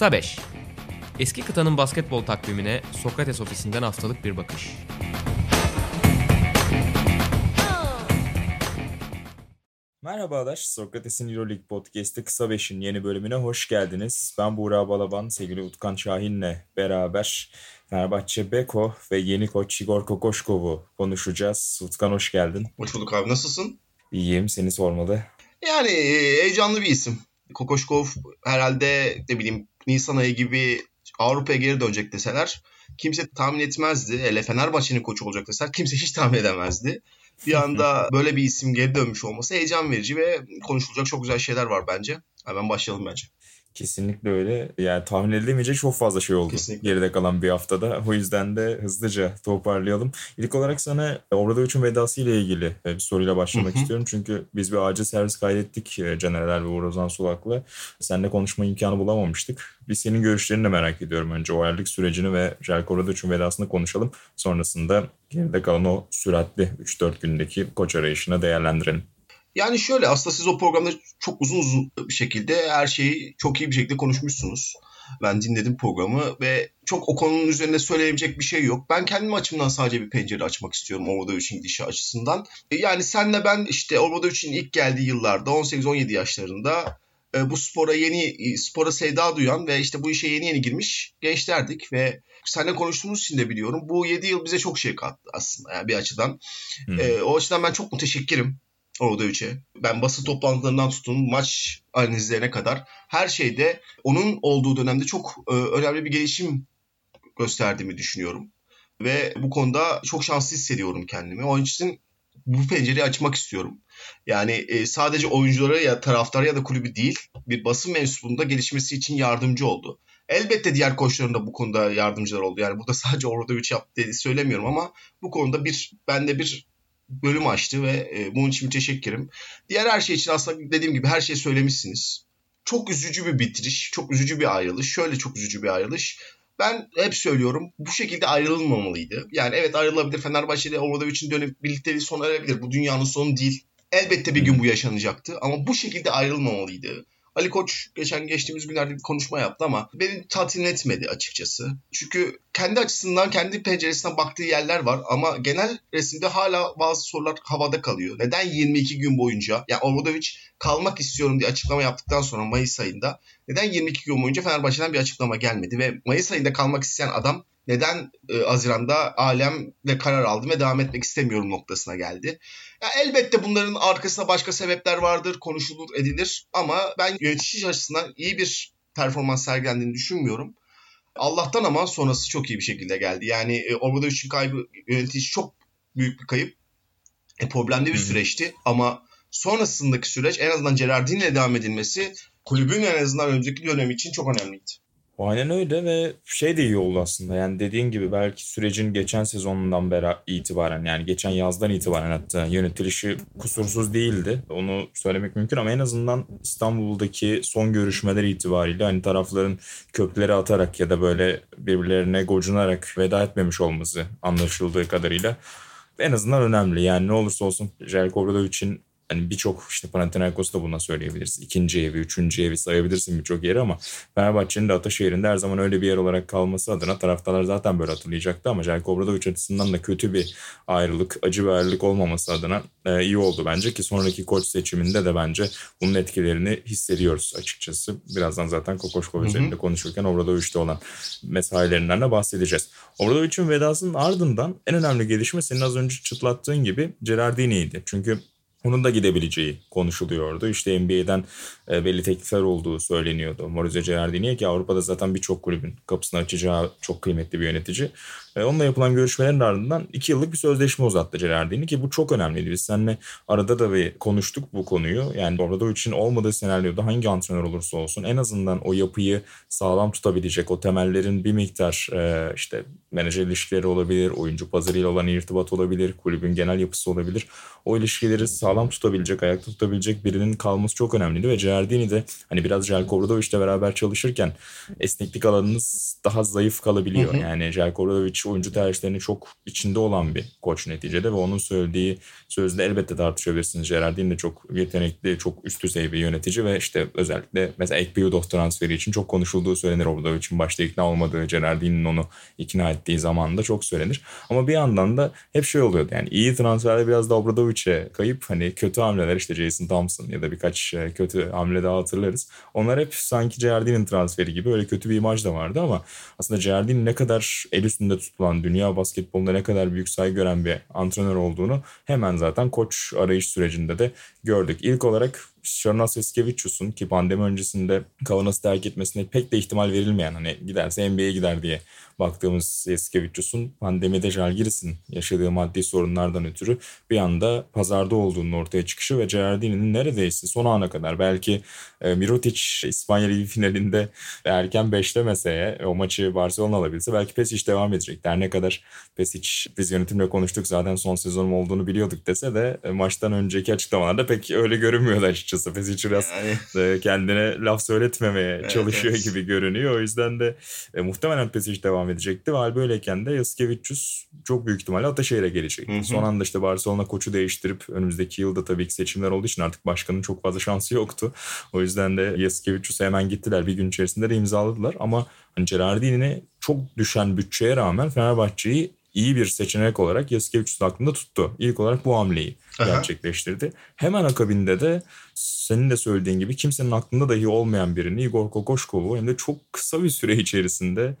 Kısa 5 Eski kıtanın basketbol takvimine Sokrates ofisinden haftalık bir bakış. Merhabalar, Sokrates'in Euroleague Podcast'ı Kısa 5'in yeni bölümüne hoş geldiniz. Ben Buğra Balaban, sevgili Utkan Şahin'le beraber Fenerbahçe Beko ve yeni koç Igor Kokoşkov'u konuşacağız. Utkan hoş geldin. Hoş bulduk abi, nasılsın? İyiyim, seni sormalı. Yani e, heyecanlı bir isim. Kokoşkov herhalde ne bileyim Nisan ayı gibi Avrupa'ya geri dönecek deseler kimse tahmin etmezdi. Hele Fenerbahçe'nin koçu olacak deseler kimse hiç tahmin edemezdi. Bir anda böyle bir isim geri dönmüş olması heyecan verici ve konuşulacak çok güzel şeyler var bence. Hemen başlayalım bence. Kesinlikle öyle. Yani tahmin edilemeyecek çok fazla şey oldu Kesinlikle. geride kalan bir haftada. O yüzden de hızlıca toparlayalım. İlk olarak sana Obradovic'in vedası ile ilgili bir soruyla başlamak istiyorum. Çünkü biz bir acil servis kaydettik e, Caner ve Uğur Ozan Sulak'la. Seninle konuşma imkanı bulamamıştık. Biz senin görüşlerini de merak ediyorum. Önce o ayarlık sürecini ve Jelko Obradovic'in vedasını konuşalım. Sonrasında geride kalan o süratli 3-4 gündeki koç arayışına değerlendirelim. Yani şöyle aslında siz o programda çok uzun uzun bir şekilde her şeyi çok iyi bir şekilde konuşmuşsunuz. Ben dinledim programı ve çok o konunun üzerinde söyleyebilecek bir şey yok. Ben kendim açımdan sadece bir pencere açmak istiyorum Obradovic'in gidişi açısından. E, yani senle ben işte Obradovic'in ilk geldiği yıllarda 18-17 yaşlarında e, bu spora yeni spora sevda duyan ve işte bu işe yeni yeni girmiş gençlerdik ve seninle konuştuğumuz için de biliyorum. Bu 7 yıl bize çok şey kattı aslında yani bir açıdan. Hmm. E, o açıdan ben çok müteşekkirim Obradoviç'e. Ben basın toplantılarından tutun maç analizlerine kadar her şeyde onun olduğu dönemde çok e, önemli bir gelişim gösterdiğimi düşünüyorum. Ve bu konuda çok şanslı hissediyorum kendimi. Onun için bu pencereyi açmak istiyorum. Yani e, sadece oyunculara ya taraftar ya da kulübü değil bir basın mensubunda gelişmesi için yardımcı oldu. Elbette diğer koçların da bu konuda yardımcılar oldu. Yani burada sadece Obradovic yaptı dedi söylemiyorum ama bu konuda bir bende bir bölüm açtı ve e, bunun için müteşekkirim. Diğer her şey için aslında dediğim gibi her şeyi söylemişsiniz. Çok üzücü bir bitiriş, çok üzücü bir ayrılış. Şöyle çok üzücü bir ayrılış. Ben hep söylüyorum bu şekilde ayrılmamalıydı. Yani evet ayrılabilir. Fenerbahçe'de Obradovic'in dönüp birlikteliği sona erebilir. Bu dünyanın sonu değil. Elbette bir gün bu yaşanacaktı ama bu şekilde ayrılmamalıydı. Ali Koç geçen geçtiğimiz günlerde bir konuşma yaptı ama beni tatmin etmedi açıkçası. Çünkü kendi açısından, kendi penceresinden baktığı yerler var ama genel resimde hala bazı sorular havada kalıyor. Neden 22 gün boyunca, yani Obradovic kalmak istiyorum diye açıklama yaptıktan sonra Mayıs ayında neden 22 gün boyunca Fenerbahçe'den bir açıklama gelmedi ve Mayıs ayında kalmak isteyen adam neden e, Haziran'da alemle karar aldım ve devam etmek istemiyorum noktasına geldi. Ya elbette bunların arkasında başka sebepler vardır, konuşulur, edilir ama ben yönetici açısından iyi bir performans sergilendiğini düşünmüyorum. Allah'tan ama sonrası çok iyi bir şekilde geldi. Yani e, Obradovic'in kaybı yönetici çok büyük bir kayıp. E, problemli bir süreçti ama sonrasındaki süreç en azından Gerardini ile devam edilmesi kulübün en azından önümüzdeki dönem için çok önemliydi. Aynen öyle ve şey de iyi oldu aslında. Yani dediğin gibi belki sürecin geçen sezonundan beri itibaren yani geçen yazdan itibaren hatta yönetilişi kusursuz değildi. Onu söylemek mümkün ama en azından İstanbul'daki son görüşmeler itibariyle hani tarafların kökleri atarak ya da böyle birbirlerine gocunarak veda etmemiş olması anlaşıldığı kadarıyla en azından önemli. Yani ne olursa olsun Jelko için hani birçok işte Panathinaikos'u da buna söyleyebiliriz. İkinci evi, üçüncü evi sayabilirsin birçok yeri ama Fenerbahçe'nin de Ataşehir'inde her zaman öyle bir yer olarak kalması adına taraftarlar zaten böyle hatırlayacaktı ama Jelko Obradovic açısından da kötü bir ayrılık, acı bir ayrılık olmaması adına e, iyi oldu bence ki sonraki koç seçiminde de bence bunun etkilerini hissediyoruz açıkçası. Birazdan zaten Kokoşkov üzerinde konuşurken Obradovic'te olan mesailerinden de bahsedeceğiz. Obradovic'in vedasının ardından en önemli gelişme senin az önce çıtlattığın gibi Gerardini'ydi. Çünkü onun da gidebileceği konuşuluyordu. İşte NBA'den belli teklifler olduğu söyleniyordu. Maurizio Gerardini'ye ki Avrupa'da zaten birçok kulübün kapısını açacağı çok kıymetli bir yönetici. E, onunla yapılan görüşmelerin ardından iki yıllık bir sözleşme uzattı Gerardini ki bu çok önemliydi. Biz seninle arada da bir konuştuk bu konuyu. Yani orada için olmadığı senaryoda hangi antrenör olursa olsun en azından o yapıyı sağlam tutabilecek, o temellerin bir miktar e, işte menajer ilişkileri olabilir, oyuncu pazarıyla olan irtibat olabilir, kulübün genel yapısı olabilir. O ilişkileri sağ sağlam tutabilecek, ayakta tutabilecek birinin kalması çok önemliydi ve Giardini de hani biraz Jelko Obradoviç'le beraber çalışırken esneklik alanınız daha zayıf kalabiliyor. Hı hı. Yani Jelko Obradoviç oyuncu tercihlerinin çok içinde olan bir koç neticede ve onun söylediği sözde elbette tartışabilirsiniz. Gerardini de çok yetenekli, çok üst düzey bir yönetici ve işte özellikle mesela Ekpiyudov transferi için çok konuşulduğu söylenir. Obradoviç'in başta ikna olmadığı, Gerardini'nin onu ikna ettiği zaman da çok söylenir. Ama bir yandan da hep şey oluyordu yani iyi transferler biraz da Obradoviç'e kayıp hani kötü hamleler işte Jason Thompson ya da birkaç e, kötü hamle daha hatırlarız. Onlar hep sanki Gerardini'nin transferi gibi öyle kötü bir imaj da vardı ama aslında Gerardini ne kadar el üstünde tutulan dünya basketbolunda ne kadar büyük saygı gören bir antrenör olduğunu hemen zaten koç arayış sürecinde de gördük. İlk olarak Şarnas Eskevicius'un ki pandemi öncesinde Kavanaz'ı terk etmesine pek de ihtimal verilmeyen hani giderse NBA'ye gider diye baktığımız Eskevicius'un pandemide Jalgiris'in yaşadığı maddi sorunlardan ötürü bir anda pazarda olduğunun ortaya çıkışı ve Gerardini'nin neredeyse son ana kadar belki e, Mirotic İspanya Ligi finalinde erken beşlemese o maçı Barcelona alabilse belki Pesic devam edecek. Der ne kadar Pesic biz yönetimle konuştuk zaten son sezonum olduğunu biliyorduk dese de e, maçtan önceki açıklamalarda pek öyle görünmüyordu açıkçası. Pesic biraz yani... kendine laf söyletmemeye evet, çalışıyor evet. gibi görünüyor. O yüzden de e, muhtemelen Pesic devam edecekti. Ve hal böyleyken de Yaskevicius çok büyük ihtimalle Ataşehir'e gelecekti. Hı hı. Son anda işte Barcelona koçu değiştirip önümüzdeki yılda tabii ki seçimler olduğu için artık başkanın çok fazla şansı yoktu. O yüzden de Yaskevicius'a hemen gittiler. Bir gün içerisinde de imzaladılar ama hani Gerardini'ne çok düşen bütçeye rağmen Fenerbahçe'yi iyi bir seçenek olarak Yaskevicius aklında tuttu. İlk olarak bu hamleyi Aha. gerçekleştirdi. Hemen akabinde de senin de söylediğin gibi kimsenin aklında dahi olmayan birini Igor Kokoşkov'u hem de çok kısa bir süre içerisinde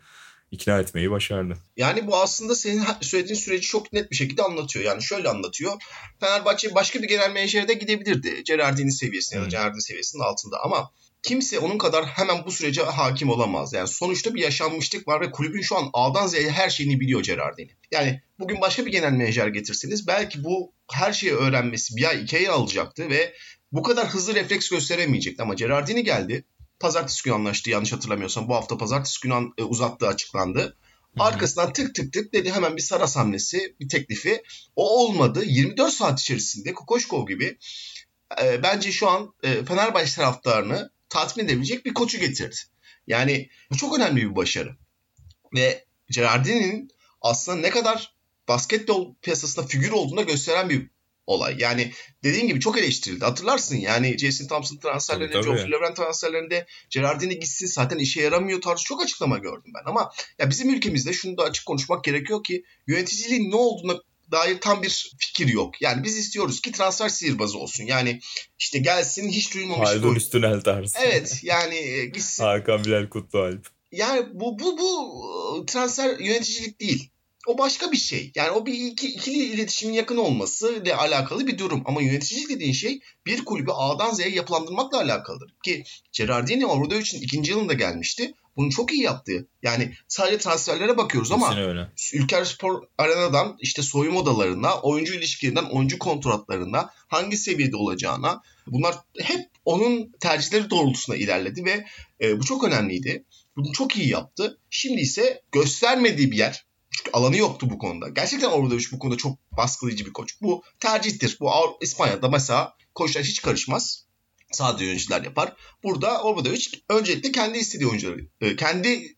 ikna etmeyi başardı. Yani bu aslında senin söylediğin süreci çok net bir şekilde anlatıyor. Yani şöyle anlatıyor. Fenerbahçe başka bir genel menajere de gidebilirdi. Gerardini seviyesinde hmm. ya da Gerardini seviyesinin altında ama kimse onun kadar hemen bu sürece hakim olamaz. Yani sonuçta bir yaşanmışlık var ve kulübün şu an A'dan Z'ye her şeyini biliyor Gerardini. Yani bugün başka bir genel menajer getirseniz belki bu her şeyi öğrenmesi bir ay iki ay alacaktı ve bu kadar hızlı refleks gösteremeyecekti. Ama Gerardini geldi pazartesi günü anlaştı yanlış hatırlamıyorsam. Bu hafta pazartesi günü an, e, uzattığı açıklandı. Arkasından tık tık tık dedi hemen bir Saras hamlesi, bir teklifi. O olmadı. 24 saat içerisinde Kokoşkov gibi e, bence şu an e, Fenerbahçe taraftarını tatmin edebilecek bir koçu getirdi. Yani bu çok önemli bir başarı. Ve Gerardini'nin aslında ne kadar basketbol piyasasında figür olduğunu gösteren bir olay. Yani dediğin gibi çok eleştirildi. Hatırlarsın yani Jason Thompson transferlerinde, Geoffrey Levren transferlerinde Gerardini gitsin zaten işe yaramıyor tarzı çok açıklama gördüm ben. Ama ya bizim ülkemizde şunu da açık konuşmak gerekiyor ki yöneticiliğin ne olduğuna dair tam bir fikir yok. Yani biz istiyoruz ki transfer sihirbazı olsun. Yani işte gelsin hiç duymamış. Haldun Üstünel tarzı. Evet yani e, gitsin. Hakan Bilal Kutlualp. Yani bu, bu, bu e, transfer yöneticilik değil o başka bir şey. Yani o bir iki, ikili iletişimin yakın olması ile alakalı bir durum. Ama yöneticilik dediğin şey bir kulübü A'dan Z'ye yapılandırmakla alakalıdır. Ki Gerardini orada için ikinci yılında gelmişti. Bunu çok iyi yaptı. Yani sadece transferlere bakıyoruz ama öyle. Ülker Spor Arena'dan işte soyunma odalarına, oyuncu ilişkilerinden oyuncu kontratlarına hangi seviyede olacağına bunlar hep onun tercihleri doğrultusunda ilerledi ve e, bu çok önemliydi. Bunu çok iyi yaptı. Şimdi ise göstermediği bir yer çünkü alanı yoktu bu konuda. Gerçekten Obradoviç bu konuda çok baskılayıcı bir koç. Bu tercihtir. Bu İspanya'da mesela koçlar hiç karışmaz. Sadece yöneticiler yapar. Burada Obradoviç öncelikle kendi istediği oyuncuları, e, kendi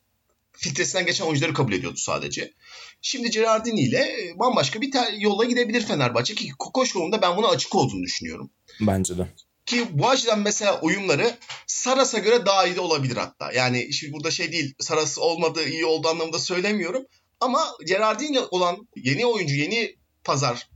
filtresinden geçen oyuncuları kabul ediyordu sadece. Şimdi Gerardini ile e, bambaşka bir yola gidebilir Fenerbahçe ki Kokoşkov'un ben buna açık olduğunu düşünüyorum. Bence de. Ki bu açıdan mesela uyumları Saras'a göre daha iyi de olabilir hatta. Yani şimdi burada şey değil Saras olmadığı iyi olduğu anlamında söylemiyorum. Ama Gerardini olan yeni oyuncu, yeni pazar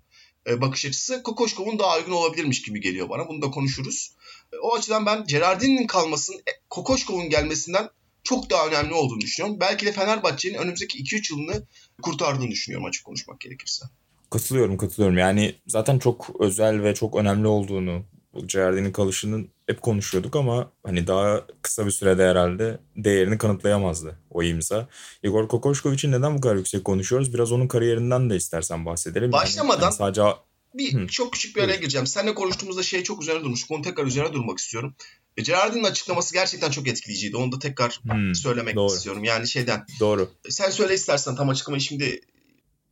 e, bakış açısı Kokoşkov'un daha uygun olabilirmiş gibi geliyor bana. Bunu da konuşuruz. O açıdan ben Gerardini'nin kalmasının e, Kokoşkov'un gelmesinden çok daha önemli olduğunu düşünüyorum. Belki de Fenerbahçe'nin önümüzdeki 2-3 yılını kurtardığını düşünüyorum açık konuşmak gerekirse. Katılıyorum katılıyorum. Yani zaten çok özel ve çok önemli olduğunu Gerardin'in kalışının hep konuşuyorduk ama hani daha kısa bir sürede herhalde değerini kanıtlayamazdı o imza. Igor Kokoşkovic'in neden bu kadar yüksek konuşuyoruz? Biraz onun kariyerinden de istersen bahsedelim. Başlamadan yani sadece bir Hı. çok küçük bir araya gireceğim. Seninle konuştuğumuzda şey çok üzerine durmuş. Konu tekrar üzerine durmak istiyorum. E, Gerardin'in açıklaması gerçekten çok etkileyiciydi. Onu da tekrar hmm, söylemek doğru. istiyorum. Yani şeyden. Doğru. Sen söyle istersen tam açıklamayı şimdi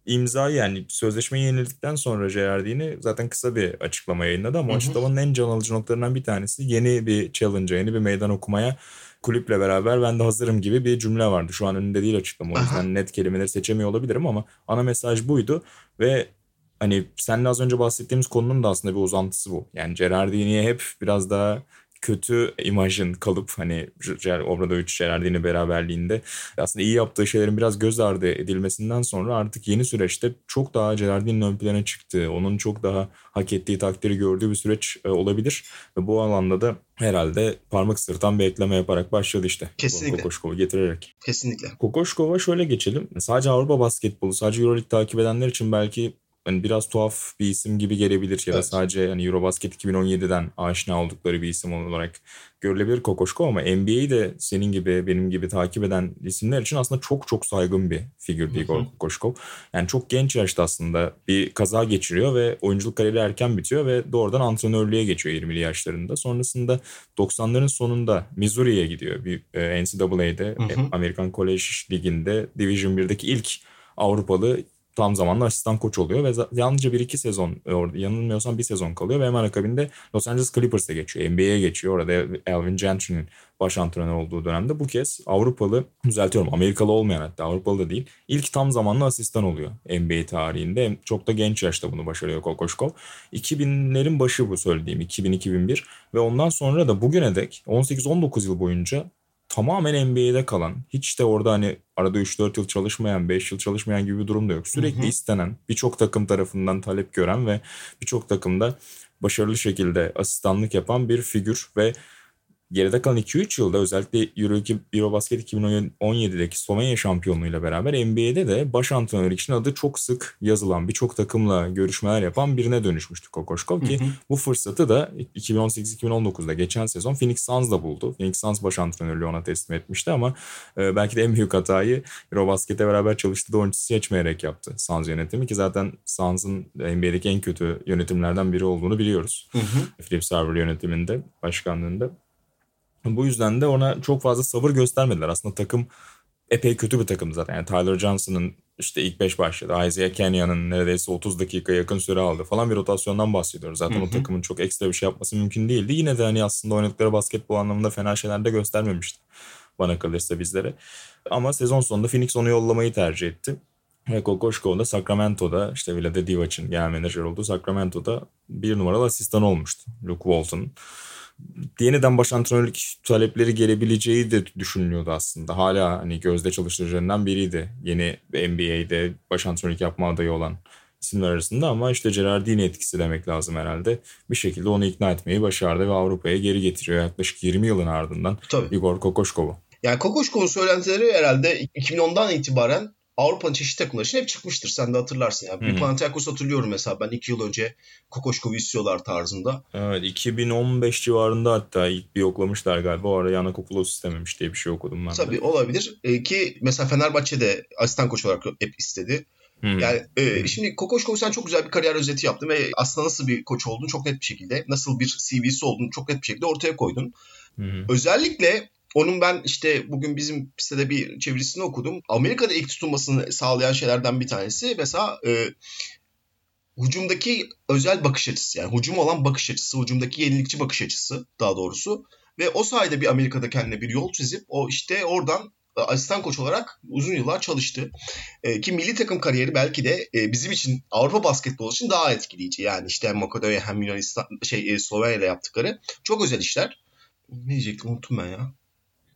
imzayı yani sözleşmeyi yenildikten sonra Gerardini zaten kısa bir açıklama yayınladı ama Hı hı. açıklamanın en can alıcı noktalarından bir tanesi yeni bir challenge'a, yeni bir meydan okumaya kulüple beraber ben de hazırım gibi bir cümle vardı. Şu an önünde değil açıklama. O yüzden net kelimeleri seçemiyor olabilirim ama ana mesaj buydu ve hani seninle az önce bahsettiğimiz konunun da aslında bir uzantısı bu. Yani Gerardini'ye hep biraz daha kötü imajın kalıp hani Obradoviç Gerardini beraberliğinde aslında iyi yaptığı şeylerin biraz göz ardı edilmesinden sonra artık yeni süreçte çok daha Gerardini'nin ön plana çıktığı, onun çok daha hak ettiği takdiri gördüğü bir süreç e, olabilir. Ve bu alanda da herhalde parmak sırtan bir ekleme yaparak başladı işte. Kesinlikle. Kokoşkov'u getirerek. Kesinlikle. Kokoşkov'a şöyle geçelim. Sadece Avrupa basketbolu, sadece Euroleague takip edenler için belki hani biraz tuhaf bir isim gibi gelebilir ya da Evet. sadece hani Eurobasket 2017'den aşina oldukları bir isim olarak görülebilir Kokoşkov ama NBA'yi de senin gibi benim gibi takip eden isimler için aslında çok çok saygın bir figür Igor. Kokoşkov. Yani çok genç yaşta aslında bir kaza geçiriyor ve oyunculuk kariyeri erken bitiyor ve doğrudan antrenörlüğe geçiyor 20'li yaşlarında. Sonrasında 90'ların sonunda Missouri'ye gidiyor. Bir e, NCAA'de. Amerikan Kolej Ligi'nde Division 1'deki ilk Avrupalı tam zamanlı asistan koç oluyor ve yalnızca bir iki sezon e, orada yanılmıyorsam bir sezon kalıyor ve hemen akabinde Los Angeles Clippers'a geçiyor. NBA'ye geçiyor. Orada Elvin Gentry'nin baş antrenör olduğu dönemde bu kez Avrupalı, düzeltiyorum Amerikalı olmayan hatta Avrupalı da değil, ilk tam zamanlı asistan oluyor NBA tarihinde. Çok da genç yaşta bunu başarıyor Kokoşkov. 2000'lerin başı bu söylediğim 2000-2001 ve ondan sonra da bugüne dek 18-19 yıl boyunca tamamen NBA'de kalan, hiç de orada hani arada 3-4 yıl çalışmayan, 5 yıl çalışmayan gibi bir durum da yok. Sürekli Hı hı. istenen, birçok takım tarafından talep gören ve birçok takımda başarılı şekilde asistanlık yapan bir figür ve geride kalan 2-3 yılda özellikle Euro, Eurobasket 2017'deki Slovenya şampiyonluğuyla beraber NBA'de de baş antrenör için adı çok sık yazılan, birçok takımla görüşmeler yapan birine dönüşmüştü Kokoşkov ki Hı hı. bu fırsatı da 2018-2019'da geçen sezon Phoenix Suns'da buldu. Phoenix Suns baş antrenörlüğü ona teslim etmişti ama e, belki de en büyük hatayı Eurobasket'e beraber çalıştığı oyuncusu seçmeyerek yaptı Suns yönetimi ki zaten Suns'ın NBA'deki en kötü yönetimlerden biri olduğunu biliyoruz. Hı hı. Philip Sarver yönetiminde, başkanlığında. Bu yüzden de ona çok fazla sabır göstermediler. Aslında takım epey kötü bir takım zaten. Yani Tyler Johnson'ın işte ilk 5 başladı. Isaiah Kenyon'ın neredeyse 30 dakika yakın süre aldı falan bir rotasyondan bahsediyoruz. Zaten Hı hı. o takımın çok ekstra bir şey yapması mümkün değildi. Yine de hani aslında oynadıkları basketbol anlamında fena şeyler de göstermemişti. Bana kalırsa bizlere. Ama sezon sonunda Phoenix onu yollamayı tercih etti. Ve Kokoşkov da Sacramento'da işte Vlade Divac'ın genel menajer olduğu Sacramento'da bir numaralı asistan olmuştu. Luke Walton'ın yeniden baş antrenörlük talepleri gelebileceği de düşünülüyordu aslında. Hala hani gözde çalıştırıcılarından biriydi. Yeni NBA'de baş antrenörlük yapma adayı olan isimler arasında ama işte Gerardini etkisi demek lazım herhalde. Bir şekilde onu ikna etmeyi başardı ve Avrupa'ya geri getiriyor yaklaşık 20 yılın ardından Tabii. Igor Kokoşkov'u. Yani Kokoşkov'un söylentileri herhalde 2010'dan itibaren Avrupa'nın çeşitli takımları için hep çıkmıştır. Sen de hatırlarsın. Yani. Hı hı. Bir Panathinaikos hatırlıyorum mesela ben iki yıl önce Kokoşkov'u istiyorlar tarzında. Evet 2015 civarında hatta ilk bir yoklamışlar galiba. O ara Yanakopoulos istememiş diye bir şey okudum ben de. Tabii olabilir. Ee, ki mesela Fenerbahçe'de asistan koç olarak hep istedi. Hı. Yani e, şimdi Kokoşkov sen çok güzel bir kariyer özeti yaptın ve aslında nasıl bir koç olduğunu çok net bir şekilde, nasıl bir CV'si olduğunu çok net bir şekilde ortaya koydun. Hı. Özellikle onun ben işte bugün bizim sitede bir çevirisini okudum. Amerika'da ilk tutulmasını sağlayan şeylerden bir tanesi mesela e, hücumdaki özel bakış açısı. Yani hücum olan bakış açısı, hücumdaki yenilikçi bakış açısı daha doğrusu. Ve o sayede bir Amerika'da kendine bir yol çizip o işte oradan e, asistan koç olarak uzun yıllar çalıştı. E, ki milli takım kariyeri belki de e, bizim için Avrupa basketbolu için daha etkileyici. Yani işte hem Makedonya hem Yunanistan şey e, Slovenya ile yaptıkları çok özel işler. Ne diyecektim unuttum ben ya.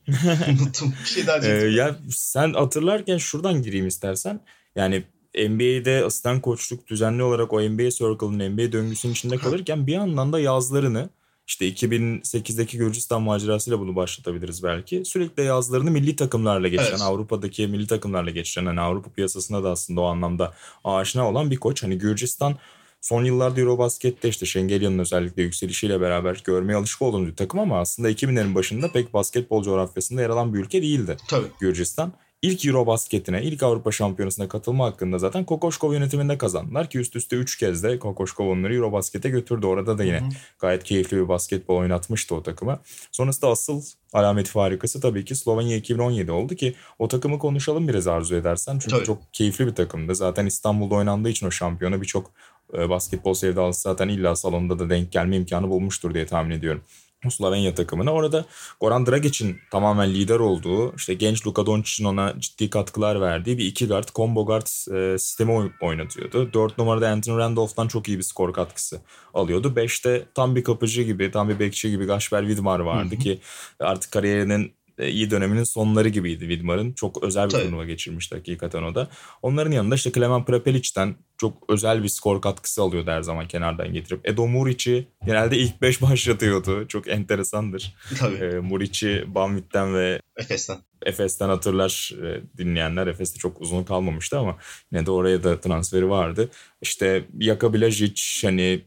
unuttum. Bir şey daha Ee, ya sen hatırlarken şuradan gireyim istersen. Yani NBA'de asistan koçluk düzenli olarak o NBA Circle'ın NBA döngüsünün içinde kalırken bir yandan da yazlarını işte 2008'deki Gürcistan macerasıyla bunu başlatabiliriz belki. Sürekli yazlarını milli takımlarla geçiren, Evet. Avrupa'daki milli takımlarla geçiren, hani Avrupa piyasasına da aslında o anlamda aşina olan bir koç. Hani Gürcistan son yıllarda Eurobasket'te işte Şengelya'nın özellikle yükselişiyle beraber görmeye alışık olduğumuz bir takım ama aslında 2000'lerin başında pek basketbol coğrafyasında yer alan bir ülke değildi. Tabii. Gürcistan. ilk Eurobasket'ine, ilk Avrupa Şampiyonası'na katılma hakkında zaten Kokoşkov yönetiminde kazandılar ki üst üste 3 kez de Kokoşkov onları Eurobasket'e götürdü. Orada da yine Hı-hı. gayet keyifli bir basketbol oynatmıştı o takıma. Sonrasında asıl alamet farikası tabii ki Slovenya 2017 oldu ki o takımı konuşalım biraz arzu edersen. Çünkü tabii. çok keyifli bir takımdı. Zaten İstanbul'da oynandığı için o şampiyona birçok basketbol sevdalısı zaten illa salonda da denk gelme imkanı bulmuştur diye tahmin ediyorum. Slovenya takımına. Orada Goran Dragic'in tamamen lider olduğu, işte genç Luka Doncic'in ona ciddi katkılar verdiği bir iki guard, combo guard e, sistemi oynatıyordu. 4 numarada Anthony Randolph'tan çok iyi bir skor katkısı alıyordu. 5'te tam bir kapıcı gibi, tam bir bekçi gibi Gaşper Widmar vardı hı hı. ki artık kariyerinin iyi döneminin sonları gibiydi Widmar'ın. Çok özel bir Tabii. turnuva geçirmişti hakikaten o da. Onların yanında işte Klemen Prepelic'ten çok özel bir skor katkısı alıyordu her zaman kenardan getirip. Edo Muric'i genelde ilk 5 başlatıyordu. Çok enteresandır. Tabii. E, Muric'i Banvit'ten ve Efes'ten. Efes'ten hatırlar e, dinleyenler. Efes'te çok uzun kalmamıştı ama yine de oraya da transferi vardı. İşte Jaka Blažić hani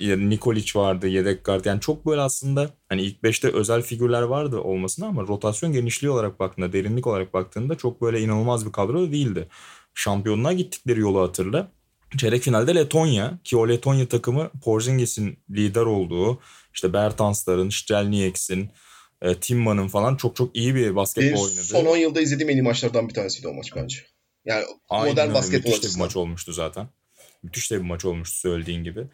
Nikolic vardı yedek kart. Yani çok böyle aslında hani ilk 5'te özel figürler vardı olmasına ama rotasyon genişliği olarak baktığında, derinlik olarak baktığında çok böyle inanılmaz bir kadro değildi. Şampiyonluğa gittikleri yolu hatırla. Çeyrek finalde Letonya ki o Letonya takımı Porzingis'in lider olduğu işte Bertansların, Stelniek'sin, e, Timman'ın falan çok çok iyi bir basketbol Benim oynadı. Son 10 yılda izlediğim en iyi maçlardan bir tanesiydi o maç bence. Yani Aynen modern basketbol Müthiş de bir maç olmuştu zaten. Müthiş de bir maç olmuştu söylediğin gibi.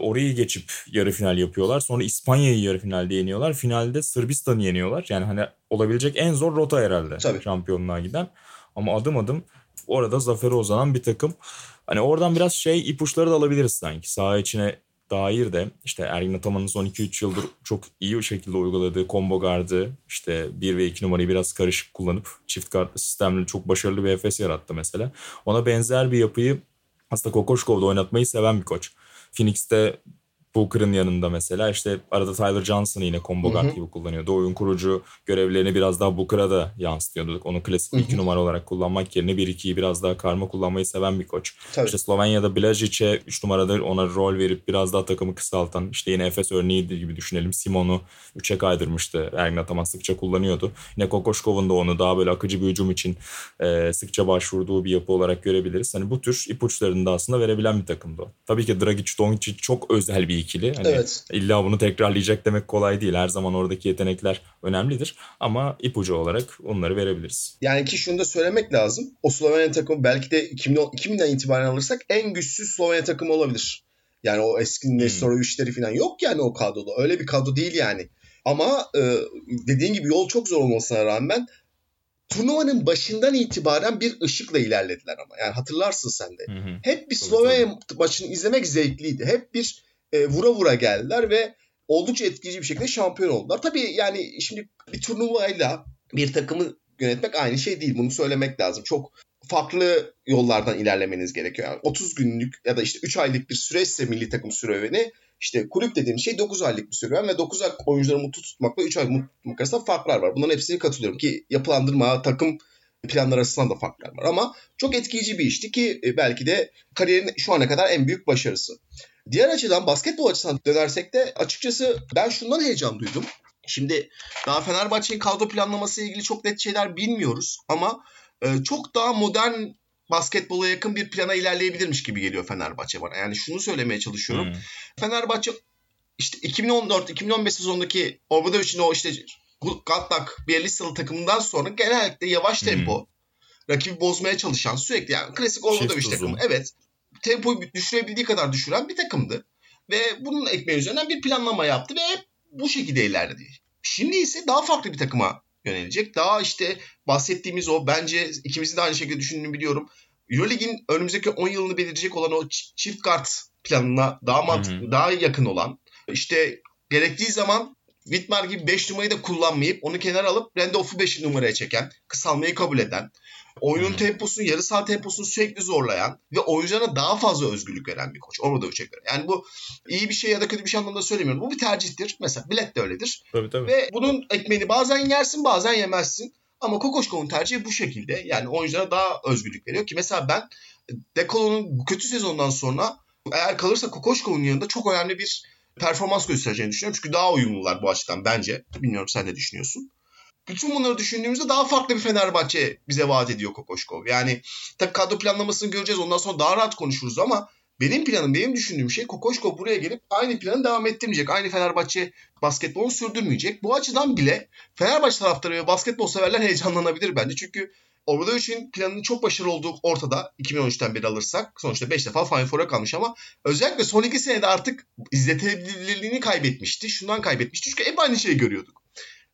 Orayı geçip yarı final yapıyorlar. Sonra İspanya'yı yarı finalde yeniyorlar. Finalde Sırbistan'ı yeniyorlar. Yani hani olabilecek en zor rota herhalde Tabii. şampiyonluğa giden. Ama adım adım orada zafere uzanan bir takım. Hani oradan biraz şey ipuçları da alabiliriz sanki. Saha içine dair de işte Ergin Ataman'ın son 2-3 yıldır çok iyi bir şekilde uyguladığı combo gardı işte 1 ve 2 numarayı biraz karışık kullanıp çift kart sistemli çok başarılı bir Efes yarattı mesela. Ona benzer bir yapıyı aslında Kokoşkov'da oynatmayı seven bir koç. Phoenix'te Booker'ın yanında mesela işte arada Tyler Johnson'ı yine combo guard gibi kullanıyordu. Oyun kurucu görevlerini biraz daha Booker'a da yansıtıyordu. Onu klasik iki numara olarak kullanmak yerine 1-2'yi biraz daha karma kullanmayı seven bir koç. Tabii. İşte Slovenya'da Blazic'e 3 numarada ona rol verip biraz daha takımı kısaltan işte yine Efes örneği gibi düşünelim. Simon'u 3'e kaydırmıştı. Ergin Ataman sıkça kullanıyordu. Yine Kokoşkov'un da onu daha böyle akıcı bir hücum için e, sıkça başvurduğu bir yapı olarak görebiliriz. Hani bu tür ipuçlarını da aslında verebilen bir takımdı o. Tabii ki Dragic, Doncic çok özel bir ikili. Hani evet. İlla bunu tekrarlayacak demek kolay değil. Her zaman oradaki yetenekler önemlidir. Ama ipucu olarak onları verebiliriz. Yani ki şunu da söylemek lazım. O Slovenya takımı belki de 2010, 2000'den itibaren alırsak en güçsüz Slovenya takımı olabilir. Yani o eski Nestor hmm. işleri falan yok yani o kadroda. Öyle bir kadro değil yani. Ama e, dediğin gibi yol çok zor olmasına rağmen turnuvanın başından itibaren bir ışıkla ilerlediler ama. Yani hatırlarsın sen de. Hı hı. Hep bir Slovenya maçını izlemek zevkliydi. Hep bir e, vura vura geldiler ve oldukça etkileyici bir şekilde şampiyon oldular. Tabii yani şimdi bir turnuvayla bir takımı yönetmek aynı şey değil. Bunu söylemek lazım. Çok farklı yollardan ilerlemeniz gerekiyor. Yani 30 günlük ya da işte 3 aylık bir süreçse milli takım süreveni işte kulüp dediğim şey 9 aylık bir süreven ve 9 ay oyuncuları mutlu tutmakla 3 ay mutlu tutmak arasında farklar var. Bunların hepsini katılıyorum ki yapılandırma, takım planlar arasında da farklar var. Ama çok etkileyici bir işti ki e, belki de kariyerin şu ana kadar en büyük başarısı. Diğer açıdan basketbol açısından dönersek de açıkçası ben şundan heyecan duydum. Şimdi daha Fenerbahçe'nin kadro planlaması ile ilgili çok net şeyler bilmiyoruz ama e, çok daha modern basketbola yakın bir plana ilerleyebilirmiş gibi geliyor Fenerbahçe bana. Yani şunu söylemeye çalışıyorum. Hmm. Fenerbahçe işte 2014-2015 sezonundaki Obradovic'in o işte Gatlak Bielitsa'lı takımından sonra genellikle yavaş tempo hmm. rakibi bozmaya çalışan sürekli yani klasik Obradovic takımı. Evet tempoyu düşürebildiği kadar düşüren bir takımdı. Ve bunun ekmeği üzerinden bir planlama yaptı ve bu şekilde ilerledi. Şimdi ise daha farklı bir takıma yönelecek. Daha işte bahsettiğimiz o bence ikimizin de aynı şekilde düşündüğünü biliyorum. Euroleague'in önümüzdeki 10 yılını belirleyecek olan o çift kart planına daha mantıklı, daha yakın olan işte gerektiği zaman Whitmer gibi 5 numarayı da kullanmayıp onu kenara alıp Randolph'u 5 numaraya çeken, kısalmayı kabul eden, oyunun temposunu, yarı saha temposunu sürekli zorlayan ve oyuncularına daha fazla özgürlük veren bir koç. Onu da göre. Yani bu iyi bir şey ya da kötü bir şey anlamında söylemiyorum. Bu bir tercihtir. Mesela bilet de öyledir. Tabii, tabii. Ve bunun ekmeğini bazen yersin bazen yemezsin. Ama Kokoşkov'un tercihi bu şekilde. Yani oyunculara daha özgürlük veriyor ki mesela ben Dekolo'nun kötü sezondan sonra eğer kalırsa Kokoşkov'un yanında çok önemli bir performans göstereceğini düşünüyorum. Çünkü daha uyumlular bu açıdan bence. Bilmiyorum sen ne düşünüyorsun? bütün bunları düşündüğümüzde daha farklı bir Fenerbahçe bize vaat ediyor Kokoşkov. Yani tabii kadro planlamasını göreceğiz. Ondan sonra daha rahat konuşuruz ama benim planım, benim düşündüğüm şey Kokoşkov buraya gelip aynı planı devam ettirmeyecek. Aynı Fenerbahçe basketbolunu sürdürmeyecek. Bu açıdan bile Fenerbahçe taraftarı ve basketbol severler heyecanlanabilir bence. Çünkü Obradoviç'in planının çok başarılı olduğu ortada 2013'ten beri alırsak. Sonuçta 5 defa Final Four'a kalmış ama özellikle son 2 senede artık izletebilirliğini kaybetmişti. Şundan kaybetmişti çünkü hep aynı şeyi görüyorduk.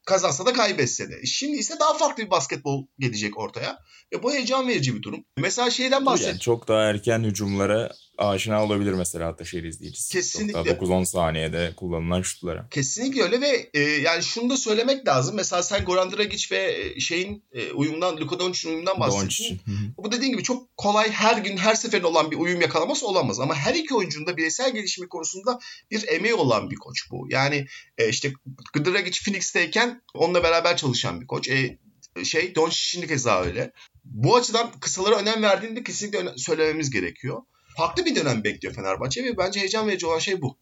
Kazansa da kaybetse de. Şimdi ise daha farklı bir basketbol gelecek ortaya. Ve bu heyecan verici bir durum. Mesela şeyden bahset. Yani çok daha erken hücumlara aşina olabilir mesela Ataşehir izleyicisi. Kesinlikle. Çok daha 9-10 saniyede kullanılan şutlara. Kesinlikle öyle ve e, yani şunu da söylemek lazım. Mesela sen Goran Dragic ve e, şeyin e, uyumundan, Luka Doncic'in uyumundan bahsettin. Bu dediğin gibi çok kolay her gün her seferinde olan bir uyum yakalaması olamaz. Ama her iki oyuncunun da bireysel gelişimi konusunda bir emeği olan bir koç bu. Yani e, işte Dragic Phoenix'teyken onunla beraber çalışan bir koç. E, şey Doncic şimdi keza öyle. Bu açıdan kısalara önem verdiğini de kesinlikle söylememiz gerekiyor. Farklı bir dönem bekliyor Fenerbahçe ve bence heyecan verici olan şey bu.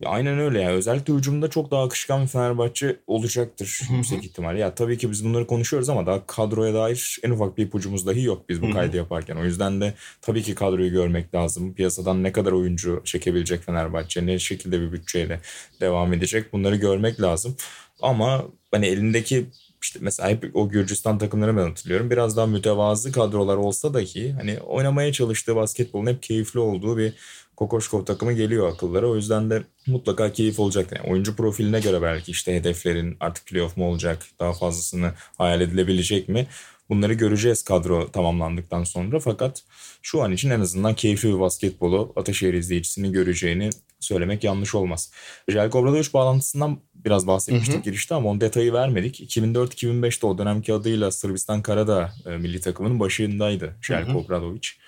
Ya aynen öyle ya. Özellikle hücumda çok daha akışkan bir Fenerbahçe olacaktır yüksek ihtimal. Ya tabii ki biz bunları konuşuyoruz ama daha kadroya dair en ufak bir ipucumuz dahi yok biz bu kaydı yaparken. O yüzden de tabii ki kadroyu görmek lazım. Piyasadan ne kadar oyuncu çekebilecek Fenerbahçe, ne şekilde bir bütçeyle devam edecek bunları görmek lazım. Ama hani elindeki işte mesela hep o Gürcistan takımları ben hatırlıyorum. Biraz daha mütevazı kadrolar olsa dahi hani oynamaya çalıştığı basketbolun hep keyifli olduğu bir Kokoşkov takımı geliyor akıllara. O yüzden de mutlaka keyif olacak. Yani oyuncu profiline göre belki işte hedeflerin artık playoff mu olacak, daha fazlasını hayal edilebilecek mi? Bunları göreceğiz kadro tamamlandıktan sonra. Fakat şu an için en azından keyifli bir basketbolu Ataşehir izleyicisinin göreceğini söylemek yanlış olmaz. Jelko Obradoviç bağlantısından biraz bahsetmiştik Hı hı. girişte ama onun detayı vermedik. 2004-2005'te o dönemki adıyla Sırbistan Karadağ e, milli takımının başındaydı Jelko. Obradoviç.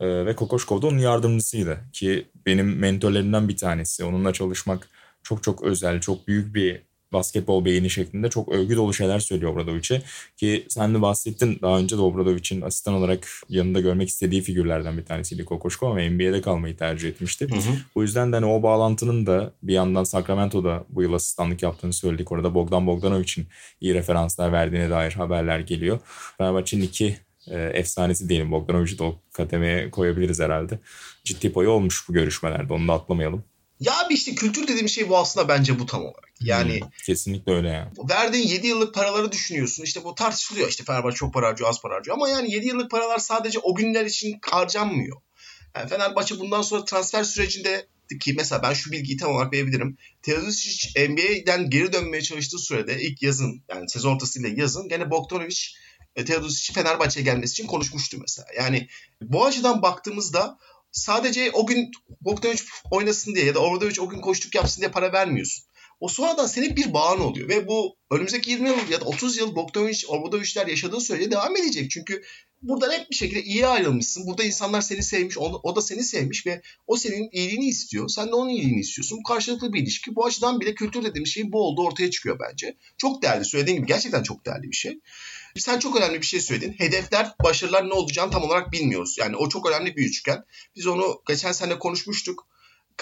Ee, ve Kokoşkov da onun yardımcısıydı ki benim mentorlerimden bir tanesi. Onunla çalışmak çok çok özel, çok büyük bir basketbol beğeni şeklinde çok övgü dolu şeyler söylüyor Obradovic'e. Ki sen de bahsettin daha önce de Obradovic'in asistan olarak yanında görmek istediği figürlerden bir tanesiydi Kokoşkov ama NBA'de kalmayı tercih etmişti. Hı hı. O yüzden de hani o bağlantının da bir yandan Sacramento'da bu yıl asistanlık yaptığını söyledik. Orada Bogdan Bogdanovic'in iyi referanslar verdiğine dair haberler geliyor. Fenerbahçe'nin iki e, efsanesi diyelim Bogdanovic'i de o kademeye koyabiliriz herhalde. Ciddi payı olmuş bu görüşmelerde onu da atlamayalım. Ya abi işte kültür dediğim şey bu aslında bence bu tam olarak. Yani Hmm, kesinlikle öyle yani. verdiğin 7 yıllık paraları düşünüyorsun. İşte bu tartışılıyor. İşte Fenerbahçe çok para harcıyor, az para harcıyor. Ama yani 7 yıllık paralar sadece o günler için harcanmıyor. Yani Fenerbahçe bundan sonra transfer sürecinde ki mesela ben şu bilgiyi tam olarak verebilirim. Teodosic NBA'den geri dönmeye çalıştığı sürede ilk yazın yani sezon ortasıyla yazın gene Bogdanovic e, Teodosic'in Fenerbahçe'ye gelmesi için konuşmuştu mesela. Yani bu açıdan baktığımızda sadece o gün Bogdanovic oynasın diye ya da Obradovic o gün koştuk yapsın diye para vermiyorsun. O sonradan senin bir bağın oluyor ve bu önümüzdeki 20 yıl ya da 30 yıl Bogdanovic, Obradovic'ler yaşadığı sürece devam edecek. Çünkü burada net bir şekilde iyi ayrılmışsın. Burada insanlar seni sevmiş, o, da seni sevmiş ve o senin iyiliğini istiyor. Sen de onun iyiliğini istiyorsun. Bu karşılıklı bir ilişki. Bu açıdan bile kültür dediğimiz şeyin bu olduğu ortaya çıkıyor bence. Çok değerli. Söylediğin gibi gerçekten çok değerli bir şey. Sen çok önemli bir şey söyledin. Hedefler, başarılar ne olacağını tam olarak bilmiyoruz. Yani o çok önemli bir üçgen. Biz onu geçen sene konuşmuştuk.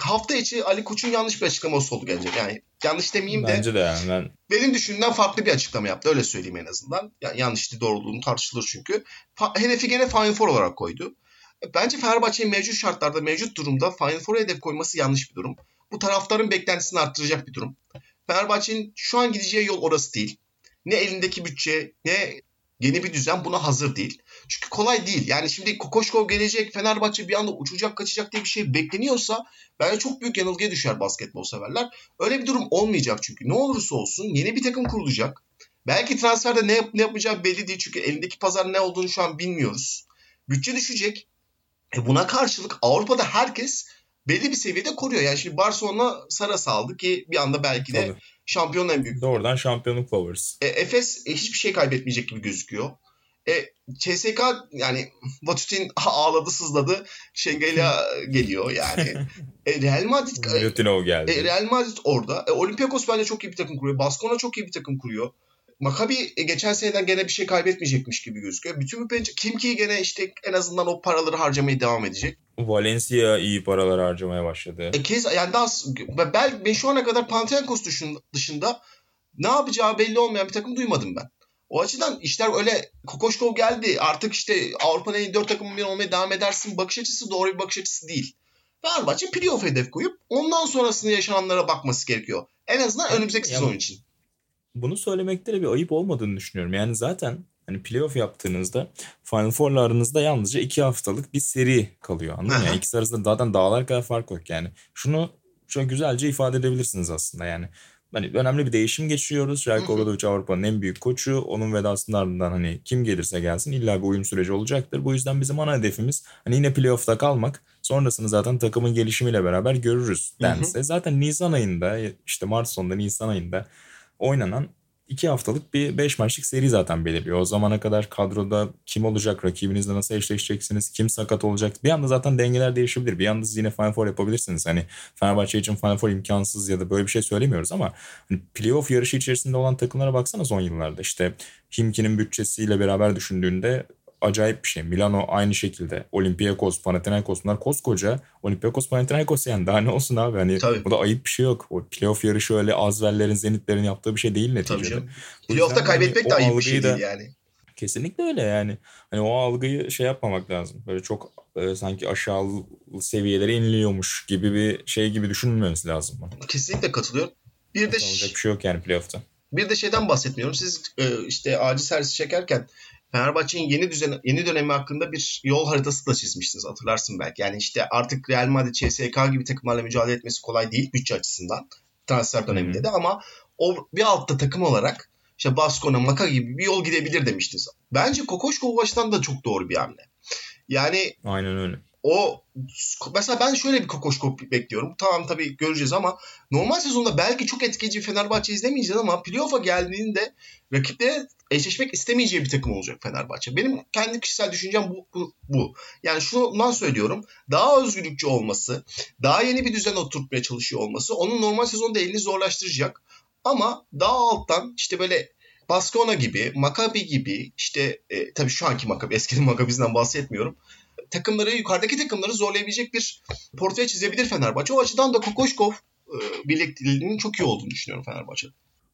Hafta içi Ali Koç'un yanlış bir açıklaması oldu gelecek. Yani yanlış demeyeyim de Bence de yani ben benim düşündüğümden farklı bir açıklama yaptı. Öyle söyleyeyim en azından. Yani yanlış değil doğru olduğunu tartışılır çünkü. Fa- hedefi gene Final Four olarak koydu. Bence Fenerbahçe'nin mevcut şartlarda, mevcut durumda Final Four'a hedef koyması yanlış bir durum. Bu taraftarın beklentisini arttıracak bir durum. Fenerbahçe'nin şu an gideceği yol orası değil. Ne elindeki bütçe ne yeni bir düzen buna hazır değil. Çünkü kolay değil. Yani şimdi Kokoşkov gelecek, Fenerbahçe bir anda uçacak kaçacak diye bir şey bekleniyorsa bence çok büyük yanılgıya düşer basketbol severler. Öyle bir durum olmayacak çünkü. Ne olursa olsun yeni bir takım kurulacak. Belki transferde ne, yap, ne yapacağı belli değil çünkü elindeki pazar ne olduğunu şu an bilmiyoruz. Bütçe düşecek. E buna karşılık Avrupa'da herkes belli bir seviyede koruyor. Yani şimdi Barcelona Saras'ı aldı ki bir anda belki de tabii. Şampiyonun en büyük doğrudan şampiyonluk favorisi. e, Efes e, hiçbir şey kaybetmeyecek gibi gözüküyor. E, CSK yani Vatutin ağladı sızladı. Şengay'la geliyor yani. E, Real Madrid e, Lutinov geldi. e, Real Madrid orada. E, Olympiakos bence çok iyi bir takım kuruyor. Baskona çok iyi bir takım kuruyor. Maccabi e, geçen seneden gene bir şey kaybetmeyecekmiş gibi gözüküyor. Bütün bu pencere kim ki gene işte en azından o paraları harcamaya devam edecek. Valencia iyi paralar harcamaya başladı. E kez yani daha ben, ben şu ana kadar Panathinaikos dışında, ne yapacağı belli olmayan bir takım duymadım ben. O açıdan işler öyle Kokoşkov geldi artık işte Avrupa'nın en iyi 4 takımı bir olmaya devam edersin bakış açısı doğru bir bakış açısı değil. Fenerbahçe playoff hedef koyup ondan sonrasında yaşananlara bakması gerekiyor. En azından önümüzdeki Ya- sezon için. Bunu söylemekte de bir ayıp olmadığını düşünüyorum. Yani zaten hani playoff yaptığınızda Final Four'la aranızda yalnızca iki haftalık bir seri kalıyor. Anladın mı? Yani ikisi arasında zaten dağlar kadar fark yok yani. Şunu şöyle güzelce ifade edebilirsiniz aslında yani. Hani önemli bir değişim geçiriyoruz. Jelko Hı hı. Obradovic Avrupa'nın en büyük koçu. Onun vedasının ardından hani kim gelirse gelsin illa bir uyum süreci olacaktır. Bu yüzden bizim ana hedefimiz hani yine playoff'ta kalmak. Sonrasını zaten takımın gelişimiyle beraber görürüz Hı hı. dense. Zaten Nisan ayında işte Mart sonunda Nisan ayında oynanan iki haftalık bir beş maçlık seri zaten belirliyor. O zamana kadar kadroda kim olacak, rakibinizle nasıl eşleşeceksiniz, kim sakat olacak. Bir anda zaten dengeler değişebilir. Bir anda siz yine Final Four yapabilirsiniz. Hani Fenerbahçe için Final Four imkansız ya da böyle bir şey söylemiyoruz ama hani playoff yarışı içerisinde olan takımlara baksana son yıllarda. İşte Himki'nin bütçesiyle beraber düşündüğünde acayip bir şey. Milano aynı şekilde. Olympiakos, Panathinaikos bunlar koskoca. Olympiakos, Panathinaikos yani daha ne olsun abi. Hani Tabii. bu da ayıp bir şey yok. O playoff yarışı öyle Azverlerin, Zenitlerin yaptığı bir şey değil neticede. Tabii canım. Playoff'ta hani kaybetmek de o ayıp bir şey değil yani. Kesinlikle öyle yani. Hani o algıyı şey yapmamak lazım. Böyle çok e, sanki aşağı seviyelere iniliyormuş gibi bir şey gibi düşünülmemesi lazım. Kesinlikle katılıyorum. Bir de Olacak bir şey yok yani playoff'ta. Bir de şeyden bahsetmiyorum. Siz e, işte acil servis çekerken Fenerbahçe'nin yeni düzen yeni dönemi hakkında bir yol haritası da çizmiştiniz hatırlarsın belki. Yani işte artık Real Madrid, CSK gibi takımlarla mücadele etmesi kolay değil bütçe açısından transfer döneminde de ama o bir altta takım olarak işte Baskona, Maka gibi bir yol gidebilir demiştiniz. Bence Kokoşkov bu açıdan da çok doğru bir hamle. Yani Aynen öyle. O mesela ben şöyle bir Kokoşkov bekliyorum. Tamam tabii göreceğiz ama normal sezonda belki çok etkileyici Fenerbahçe izlemeyeceğiz ama playoff'a geldiğinde rakiplere eşleşmek istemeyeceği bir takım olacak Fenerbahçe. Benim kendi kişisel düşüncem bu. bu, bu. Yani şundan söylüyorum. Daha özgürlükçü olması, daha yeni bir düzen oturtmaya çalışıyor olması onun normal sezonda elini zorlaştıracak. Ama daha alttan işte böyle Baskona gibi, Maccabi gibi işte e, tabii şu anki Maccabi, eskinin Maccabi'sinden bahsetmiyorum takımları yukarıdaki takımları zorlayabilecek bir portföy çizebilir Fenerbahçe. O açıdan da Kokoşkov e, birlikteliğinin çok iyi olduğunu düşünüyorum Fenerbahçe'de.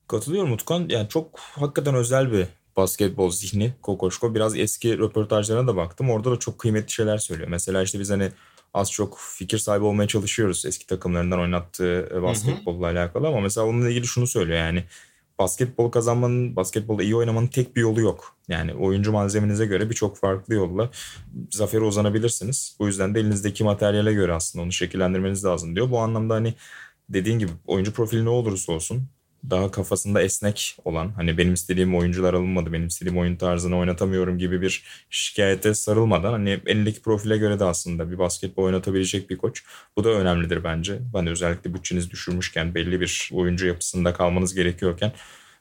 Katılıyorum Utkan. Yani çok hakikaten özel bir basketbol zihni Kokoşko. Biraz eski röportajlarına da baktım. Orada da çok kıymetli şeyler söylüyor. Mesela işte biz hani az çok fikir sahibi olmaya çalışıyoruz eski takımlarından oynattığı e, basketbolla alakalı ama mesela onunla ilgili şunu söylüyor yani basketbol kazanmanın, basketbolda iyi oynamanın tek bir yolu yok. Yani oyuncu malzemenize göre birçok farklı yolla zafere uzanabilirsiniz. Bu yüzden de elinizdeki materyale göre aslında onu şekillendirmeniz lazım diyor. Bu anlamda hani dediğin gibi oyuncu profili ne olursa olsun daha kafasında esnek olan hani benim istediğim oyuncular alınmadı benim istediğim oyun tarzını oynatamıyorum gibi bir şikayete sarılmadan hani elindeki profile göre de aslında bir basketbol oynatabilecek bir koç. Bu da önemlidir bence. Ben özellikle bütçeniz düşürmüşken belli bir oyuncu yapısında kalmanız gerekiyorken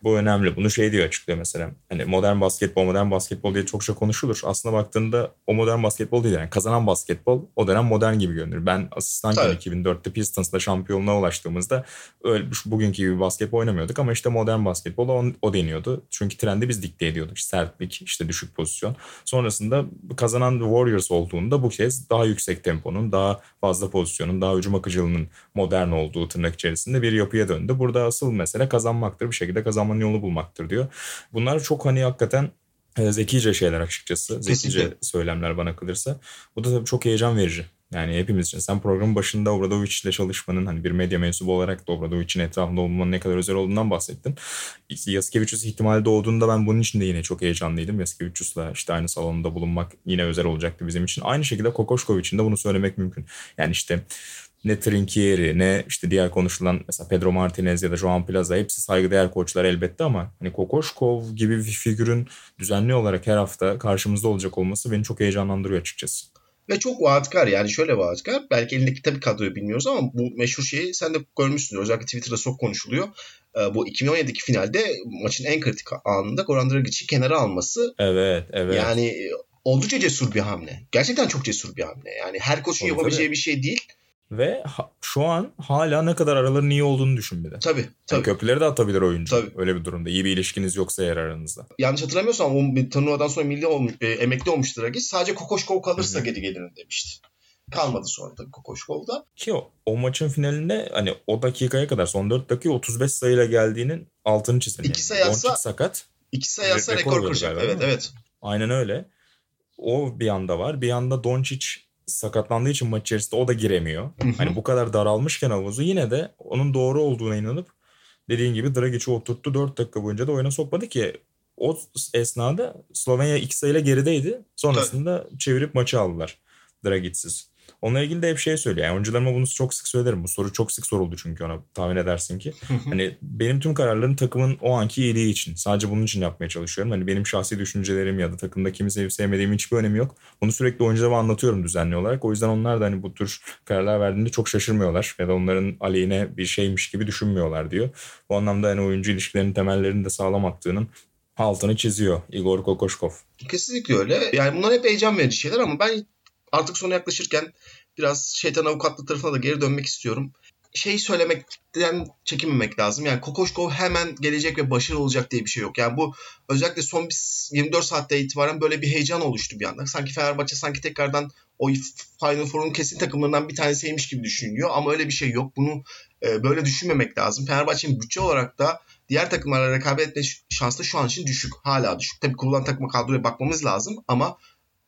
bu önemli. Bunu şey diyor açıklıyor mesela. Hani modern basketbol, modern basketbol diye çokça konuşulur. Aslında baktığında o modern basketbol değil yani. Kazanan basketbol o dönem modern gibi görünür. Ben asistanken Tabii. 2004'te Pistons'la şampiyonluğa ulaştığımızda öyle bugünkü gibi basketbol oynamıyorduk ama işte modern basketbol o, o deniyordu. Çünkü trendi biz dikte ediyorduk. Sertlik, işte düşük pozisyon. Sonrasında kazanan Warriors olduğunda bu kez daha yüksek temponun, daha fazla pozisyonun, daha hücum akıcılığının modern olduğu tırnak içerisinde bir yapıya döndü. Burada asıl mesele kazanmaktır. Bir şekilde kazanmanın yolunu bulmaktır diyor. Bunlar çok hani hakikaten e, zekice şeyler açıkçası. Zekice Kesinlikle. söylemler bana kalırsa. Bu da tabii çok heyecan verici. Yani hepimiz için. Sen programın başında Obradovic ile çalışmanın hani bir medya mensubu olarak da Obradovic'in etrafında olmanın ne kadar özel olduğundan bahsettin. Yaskevicius ihtimali doğduğunda ben bunun için de yine çok heyecanlıydım. Yaskevicius'la işte aynı salonda bulunmak yine özel olacaktı bizim için. Aynı şekilde Kokoşkov için de bunu söylemek mümkün. Yani işte ne Trinkieri ne işte diğer konuşulan mesela Pedro Martinez ya da Joan Plaza hepsi saygıdeğer koçlar elbette ama hani Kokoşkov gibi bir figürün düzenli olarak her hafta karşımızda olacak olması beni çok heyecanlandırıyor açıkçası. Ve çok vaatkar yani şöyle vaatkar. Belki elindeki tabii kadroyu bilmiyoruz ama bu meşhur şeyi sen de görmüşsündür. Özellikle Twitter'da çok konuşuluyor. Ee, bu 2017'deki finalde maçın en kritik anında Goran Dragic'i kenara alması Evet, evet. yani e, oldukça cesur bir hamle. Gerçekten çok cesur bir hamle. Yani her koçun Tabii, yapabileceği tabii. bir şey değil. Ve ha- şu an hala ne kadar araların iyi olduğunu düşün bir de. Tabii Yani tabii. köprüleri de atabilir oyuncu. Tabii. Öyle bir durumda. İyi bir ilişkiniz yoksa eğer aranızda. Yanlış hatırlamıyorsam o turnuvadan sonra milli olmuş, e, emekli olmuştur Dragic. Sadece Kokoşkov kalırsa Hı hı. geri gelirim demişti. Kalmadı sonra tabii Kokoşkov'da. Ki o, o maçın finalinde hani o dakikaya kadar son 4 dakika 35 sayıyla geldiğinin altını çizelim. İki sayı atsa- Doncic sakat. İki sayı atsa Rekor rekor kıracak. Evet evet. Aynen öyle. O bir anda var. Bir anda Doncic sakatlandığı için maç içerisinde o da giremiyor. Hani bu kadar daralmışken havuzu yine de onun doğru olduğuna inanıp dediğin gibi Dragic'i oturttu. 4 dakika boyunca da oyuna sokmadı ki o esnada Slovenya 2 sayıyla gerideydi. Sonrasında çevirip maçı aldılar Dragic'siz. Onunla ilgili de hep şey söylüyor. Yani oyuncularıma bunu çok sık söylerim. Bu soru çok sık soruldu çünkü ona tahmin edersin ki. Hani benim tüm kararlarım takımın o anki iyiliği için. Sadece bunun için yapmaya çalışıyorum. Hani benim şahsi düşüncelerim ya da takımda kimi sevip sevmediğim hiçbir önemi yok. Bunu sürekli oyuncularıma anlatıyorum düzenli olarak. O yüzden onlar da hani bu tür kararlar verdiğinde çok şaşırmıyorlar. Ya da onların aleyhine bir şeymiş gibi düşünmüyorlar diyor. Bu anlamda hani oyuncu ilişkilerinin temellerini de sağlam attığının altını çiziyor Igor Kokoşkov. Kesinlikle öyle. Yani bunlar hep heyecan verici şeyler ama ben artık sona yaklaşırken biraz şeytan avukatlığı tarafına da geri dönmek istiyorum. Şey söylemekten çekinmemek lazım. Yani Kokoşkov hemen gelecek ve başarılı olacak diye bir şey yok. Yani bu özellikle son bir 24 saatte itibaren böyle bir heyecan oluştu bir anda. Sanki Fenerbahçe sanki tekrardan o Final Four'un kesin takımlarından bir tanesiymiş gibi düşünüyor. Ama öyle bir şey yok. Bunu e, böyle düşünmemek lazım. Fenerbahçe'nin bütçe olarak da diğer takımlarla rekabet etme şansı şu an için düşük. Hala düşük. Tabii kurulan takıma kadroya bakmamız lazım ama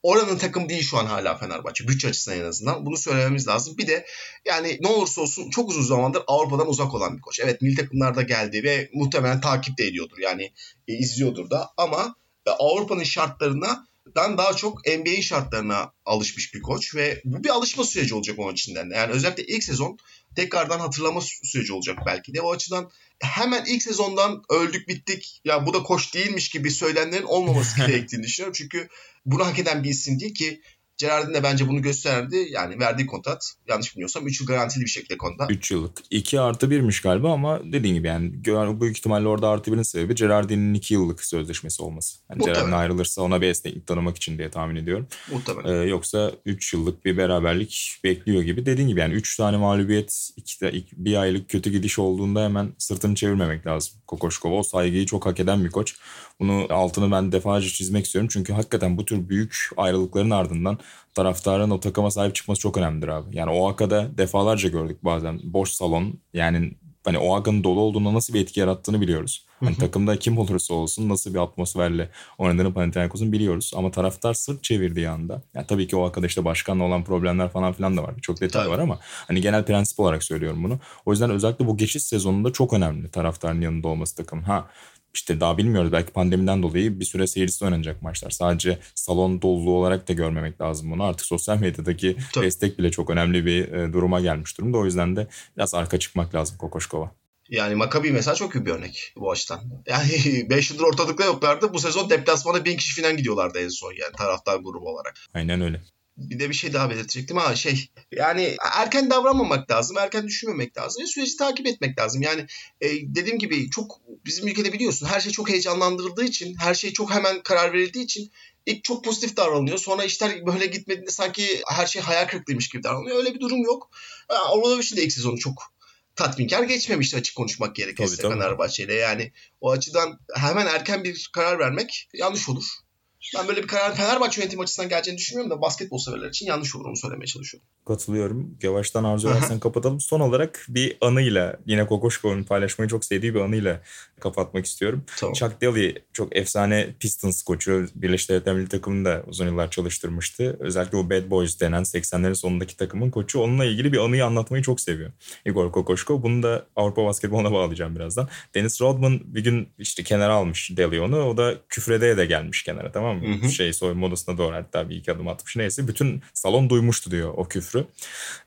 oranın takım değil şu an hala Fenerbahçe. Bütçe açısından en azından. Bunu söylememiz lazım. Bir de yani ne olursa olsun çok uzun zamandır Avrupa'dan uzak olan bir koç. Evet milli takımlarda geldi ve muhtemelen takip de ediyordur. Yani e, izliyordur da ama e, Avrupa'nın şartlarına dan daha çok NBA'in şartlarına alışmış bir koç ve bu bir alışma süreci olacak onun içinden de. Yani özellikle ilk sezon tekrardan hatırlama süreci olacak belki de. O açıdan hemen ilk sezondan öldük bittik ya bu da koç değilmiş gibi söylemlerin olmaması gerektiğini düşünüyorum. Çünkü bunu hak eden bir isim değil ki Gerardin de bence bunu gösterdi. Yani verdiği kontrat yanlış bilmiyorsam 3 yıl garantili bir şekilde kontrat. 3 yıllık. 2 artı 1'miş galiba ama dediğin gibi yani büyük ihtimalle orada artı 1'in sebebi Gerardin'in 2 yıllık sözleşmesi olması. Yani. Gerardin ayrılırsa ona bir esneklik tanımak için diye tahmin ediyorum. Muhtemelen. Ee, yoksa 3 yıllık bir beraberlik bekliyor gibi. Dediğin gibi yani 3 tane mağlubiyet, iki de, iki- bir aylık kötü gidiş olduğunda hemen sırtını çevirmemek lazım. Kokoşkov o saygıyı çok hak eden bir koç. Bunu altını ben defalarca çizmek istiyorum. Çünkü hakikaten bu tür büyük ayrılıkların ardından taraftarın o takıma sahip çıkması çok önemlidir abi. Yani Oaxaca'da defalarca gördük bazen boş salon yani hani Oaxaca'nın dolu olduğunda nasıl bir etki yarattığını biliyoruz. Hani takımda kim olursa olsun nasıl bir atmosferle oynadığını Panathinaikos'un biliyoruz. Ama taraftar sırt çevirdiği anda yani tabii ki Oaxaca'da işte başkanla olan problemler falan filan da var. Çok detay Tabii. var ama hani genel prensip olarak söylüyorum bunu. O yüzden özellikle bu geçiş sezonunda çok önemli taraftarın yanında olması takım. Ha işte daha bilmiyoruz belki pandemiden dolayı bir süre seyircisiz oynanacak maçlar. Sadece salon doluluğu olarak da görmemek lazım bunu. Artık sosyal medyadaki Tabii. destek bile çok önemli bir e, duruma gelmiş durumda. O yüzden de biraz arka çıkmak lazım Kokoşkova. Yani Maccabi mesela çok iyi bir örnek bu açıdan. Yani 5 yıldır ortalıkta yoklardı. Bu sezon deplasmana 1000 kişi falan gidiyorlardı en son yani taraftar grubu olarak. Aynen öyle. Bir de bir şey daha belirtecektim. Ha şey yani erken davranmamak lazım erken düşünmemek lazım ve süreci takip etmek lazım. Yani e, dediğim gibi çok bizim ülkede biliyorsun her şey çok heyecanlandırıldığı için her şey çok hemen karar verildiği için ilk çok pozitif davranılıyor. Sonra işler böyle gitmediğinde sanki her şey hayal kırıklığıymış gibi davranılıyor. Öyle bir durum yok. Obradoviç'in de ilk sezonu çok tatminkar geçmemişti açık konuşmak gerekirse. Fenerbahçe'yle. Yani o açıdan hemen erken bir karar vermek yanlış olur. Ben böyle bir karar Fenerbahçe yönetimi açısından geleceğini düşünmüyorum da basketbol severler için yanlış olur onu söylemeye çalışıyorum. Katılıyorum. Yavaştan arzu edersen kapatalım. Son olarak bir anıyla yine Kokoşkov'un paylaşmayı çok sevdiği bir anıyla kapatmak istiyorum. Tamam. Chuck Daly çok efsane Pistons koçu. Birleşik Devletler Milli Takımını da uzun yıllar çalıştırmıştı. Özellikle o Bad Boys denen 80'lerin sonundaki takımın koçu. Onunla ilgili bir anıyı anlatmayı çok seviyor. Igor Kokoşkov. Bunu da Avrupa basketboluna bağlayacağım birazdan. Dennis Rodman bir gün işte kenara almış Daly onu. O da küfredeye de gelmiş kenara tamam mı? Hı hı. Şey soyunma odasına doğru hatta bir iki adım atmış. Neyse bütün salon duymuştu diyor o küfrü.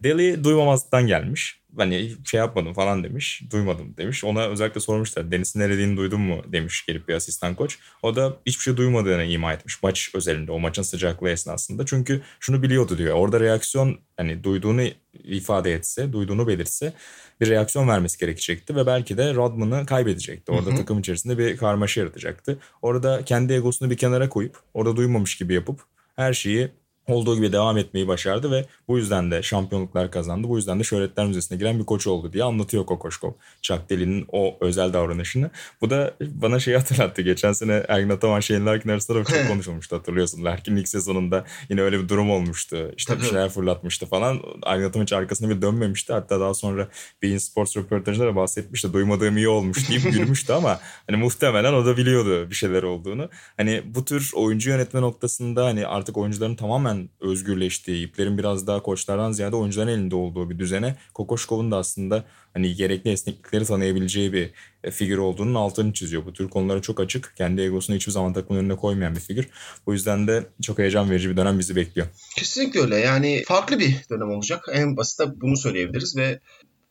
Daly duymamazlıktan gelmiş. Hani şey yapmadım falan demiş. Duymadım demiş. Ona özellikle sormuşlar. Deniz'in ne dediğini duydun mu demiş gelip bir asistan koç. O da hiçbir şey duymadığını ima etmiş. Maç özelinde o maçın sıcaklığı esnasında. Çünkü şunu biliyordu diyor. Orada reaksiyon hani duyduğunu ifade etse, duyduğunu belirtse bir reaksiyon vermesi gerekecekti ve belki de Rodman'ı kaybedecekti. Orada Hı hı. takım içerisinde bir karmaşa yaratacaktı. Orada kendi egosunu bir kenara koyup orada duymamış gibi yapıp her şeyi olduğu gibi devam etmeyi başardı ve bu yüzden de şampiyonluklar kazandı. Bu yüzden de şöhretler müzesine giren bir koç oldu diye anlatıyor Kokoşkov. Chuck Daly'nin o özel davranışını. Bu da bana şeyi hatırlattı. Geçen sene Ergin Ataman Shane Larkin arasında da çok konuşulmuştu hatırlıyorsun. Larkin ilk sezonunda yine öyle bir durum olmuştu. İşte bir şeyler fırlatmıştı falan. Ergin Ataman hiç arkasına bir dönmemişti. Hatta daha sonra Bein Sports röportajında da bahsetmişti. Duymadığım iyi olmuş deyip gülmüştü ama hani muhtemelen o da biliyordu bir şeyler olduğunu. Hani bu tür oyuncu yönetme noktasında hani artık oyuncuların tamamen özgürleştiği, iplerin biraz daha koçlardan ziyade oyuncuların elinde olduğu bir düzene Kokoşkov'un da aslında hani gerekli esneklikleri tanıyabileceği bir e, figür olduğunun altını çiziyor. Bu tür konulara çok açık. Kendi egosunu hiçbir zaman takımın önüne koymayan bir figür. Bu yüzden de çok heyecan verici bir dönem bizi bekliyor. Kesinlikle öyle. Yani farklı bir dönem olacak. En basit bunu söyleyebiliriz ve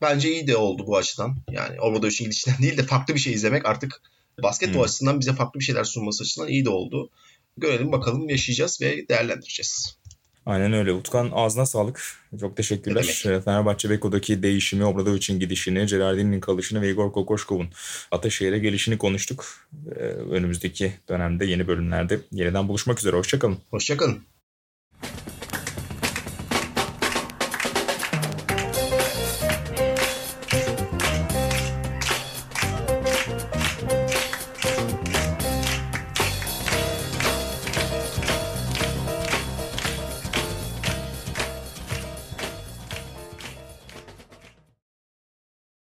bence iyi de oldu bu açıdan. Yani Obradoviç'in gidişinden değil de farklı bir şey izlemek artık basketbol Hmm. açısından bize farklı bir şeyler sunması açısından iyi de oldu. Görelim bakalım yaşayacağız ve değerlendireceğiz. Aynen öyle. Utkan ağzına sağlık. Çok teşekkürler. Ee, Fenerbahçe Beko'daki değişimi, Obradovic'in gidişini, Gerardini'nin kalışını ve Igor Kokoşkov'un Ataşehir'e gelişini konuştuk. Ee, Önümüzdeki dönemde yeni bölümlerde yeniden buluşmak üzere. Hoşçakalın. Hoşçakalın.